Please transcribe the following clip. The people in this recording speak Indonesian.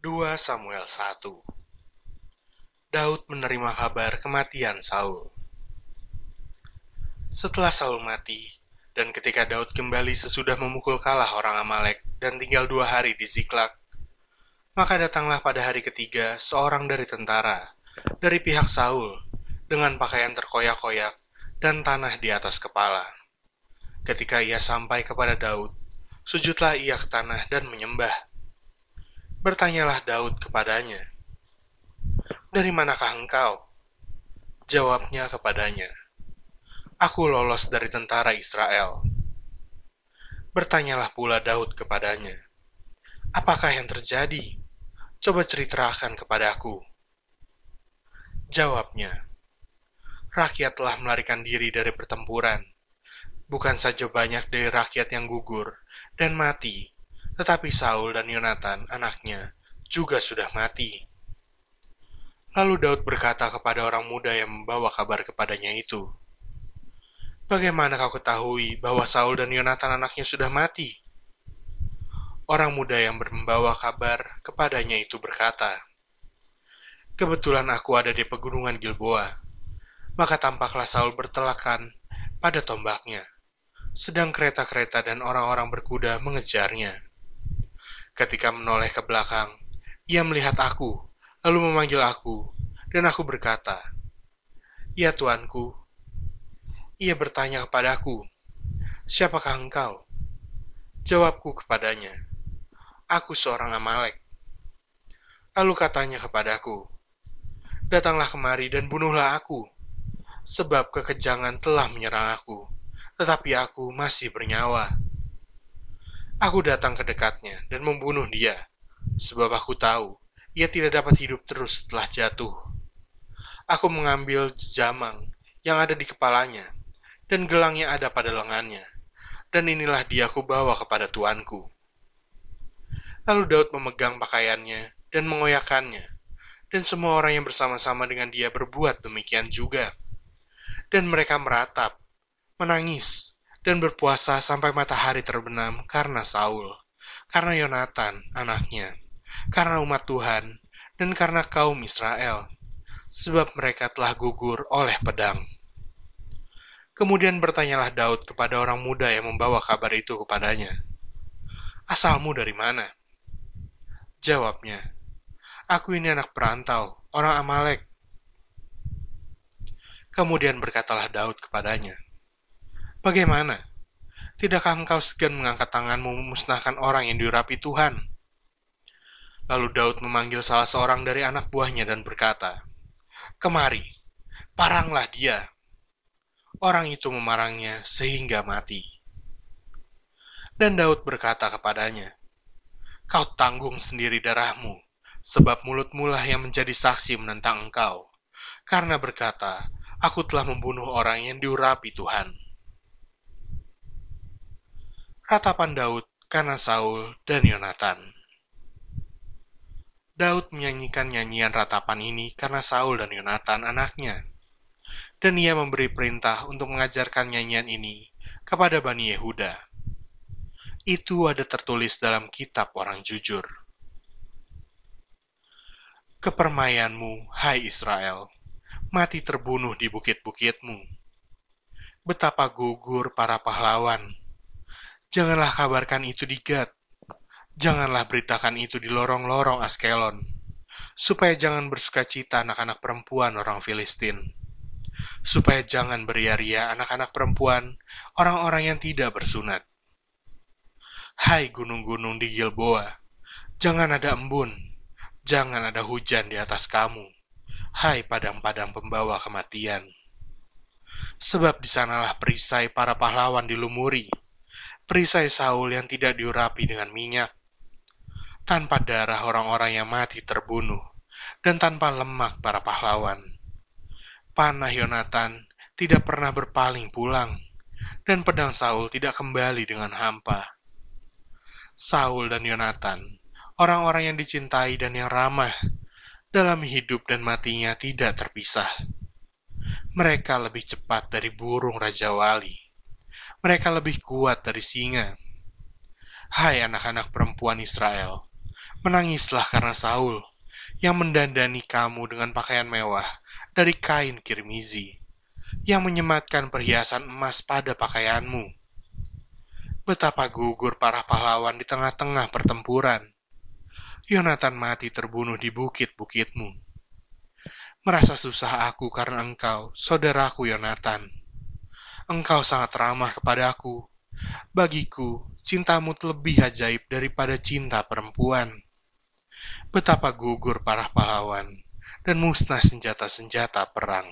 2 Samuel 1 Daud menerima kabar kematian Saul. Setelah Saul mati, dan ketika Daud kembali sesudah memukul kalah orang Amalek dan tinggal dua hari di Ziklag, maka datanglah pada hari ketiga seorang dari tentara, dari pihak Saul, dengan pakaian terkoyak-koyak dan tanah di atas kepala. Ketika ia sampai kepada Daud, sujudlah ia ke tanah dan menyembah Bertanyalah Daud kepadanya, "Dari manakah engkau?" Jawabnya kepadanya, "Aku lolos dari tentara Israel." Bertanyalah pula Daud kepadanya, "Apakah yang terjadi? Coba ceritakan kepadaku." Jawabnya, "Rakyat telah melarikan diri dari pertempuran. Bukan saja banyak dari rakyat yang gugur dan mati, tetapi Saul dan Yonatan, anaknya, juga sudah mati. Lalu Daud berkata kepada orang muda yang membawa kabar kepadanya itu, Bagaimana kau ketahui bahwa Saul dan Yonatan anaknya sudah mati? Orang muda yang membawa kabar kepadanya itu berkata, Kebetulan aku ada di pegunungan Gilboa, maka tampaklah Saul bertelakan pada tombaknya, sedang kereta-kereta dan orang-orang berkuda mengejarnya. Ketika menoleh ke belakang, ia melihat aku, lalu memanggil aku, dan aku berkata, Ya tuanku. Ia bertanya kepadaku, Siapakah engkau? Jawabku kepadanya, Aku seorang Amalek. Lalu katanya kepadaku, Datanglah kemari dan bunuhlah aku, sebab kekejangan telah menyerang aku, tetapi aku masih bernyawa. Aku datang ke dekatnya dan membunuh dia, sebab aku tahu ia tidak dapat hidup terus setelah jatuh. Aku mengambil jamang yang ada di kepalanya, dan gelangnya ada pada lengannya, dan inilah dia aku bawa kepada tuanku. Lalu Daud memegang pakaiannya dan mengoyakkannya, dan semua orang yang bersama-sama dengan dia berbuat demikian juga. Dan mereka meratap, menangis, dan berpuasa sampai matahari terbenam karena Saul, karena Yonatan, anaknya, karena umat Tuhan, dan karena kaum Israel, sebab mereka telah gugur oleh pedang. Kemudian bertanyalah Daud kepada orang muda yang membawa kabar itu kepadanya, Asalmu dari mana? Jawabnya, Aku ini anak perantau, orang Amalek. Kemudian berkatalah Daud kepadanya, Bagaimana? Tidakkah engkau segan mengangkat tanganmu memusnahkan orang yang diurapi Tuhan? Lalu Daud memanggil salah seorang dari anak buahnya dan berkata, Kemari, paranglah dia. Orang itu memarangnya sehingga mati. Dan Daud berkata kepadanya, Kau tanggung sendiri darahmu, sebab mulutmu lah yang menjadi saksi menentang engkau. Karena berkata, Aku telah membunuh orang yang diurapi Tuhan ratapan Daud karena Saul dan Yonatan. Daud menyanyikan nyanyian ratapan ini karena Saul dan Yonatan anaknya. Dan ia memberi perintah untuk mengajarkan nyanyian ini kepada Bani Yehuda. Itu ada tertulis dalam kitab orang jujur. Kepermayanmu, hai Israel, mati terbunuh di bukit-bukitmu. Betapa gugur para pahlawan Janganlah kabarkan itu di Gad. Janganlah beritakan itu di lorong-lorong Askelon. Supaya jangan bersuka cita anak-anak perempuan orang Filistin. Supaya jangan beria-ria anak-anak perempuan orang-orang yang tidak bersunat. Hai gunung-gunung di Gilboa, jangan ada embun, jangan ada hujan di atas kamu. Hai padang-padang pembawa kematian. Sebab di sanalah perisai para pahlawan dilumuri, perisai Saul yang tidak diurapi dengan minyak, tanpa darah orang-orang yang mati terbunuh, dan tanpa lemak para pahlawan. Panah Yonatan tidak pernah berpaling pulang, dan pedang Saul tidak kembali dengan hampa. Saul dan Yonatan, orang-orang yang dicintai dan yang ramah, dalam hidup dan matinya tidak terpisah. Mereka lebih cepat dari burung Raja Wali mereka lebih kuat dari singa. Hai anak-anak perempuan Israel, Menangislah karena Saul, yang mendandani kamu dengan pakaian mewah dari kain kirmizi, yang menyematkan perhiasan emas pada pakaianmu. Betapa gugur para pahlawan di tengah-tengah pertempuran. Yonatan mati terbunuh di bukit-bukitmu. Merasa susah aku karena engkau, saudaraku Yonatan. Engkau sangat ramah kepadaku. Bagiku, cintamu lebih ajaib daripada cinta perempuan betapa gugur para pahlawan dan musnah senjata-senjata perang.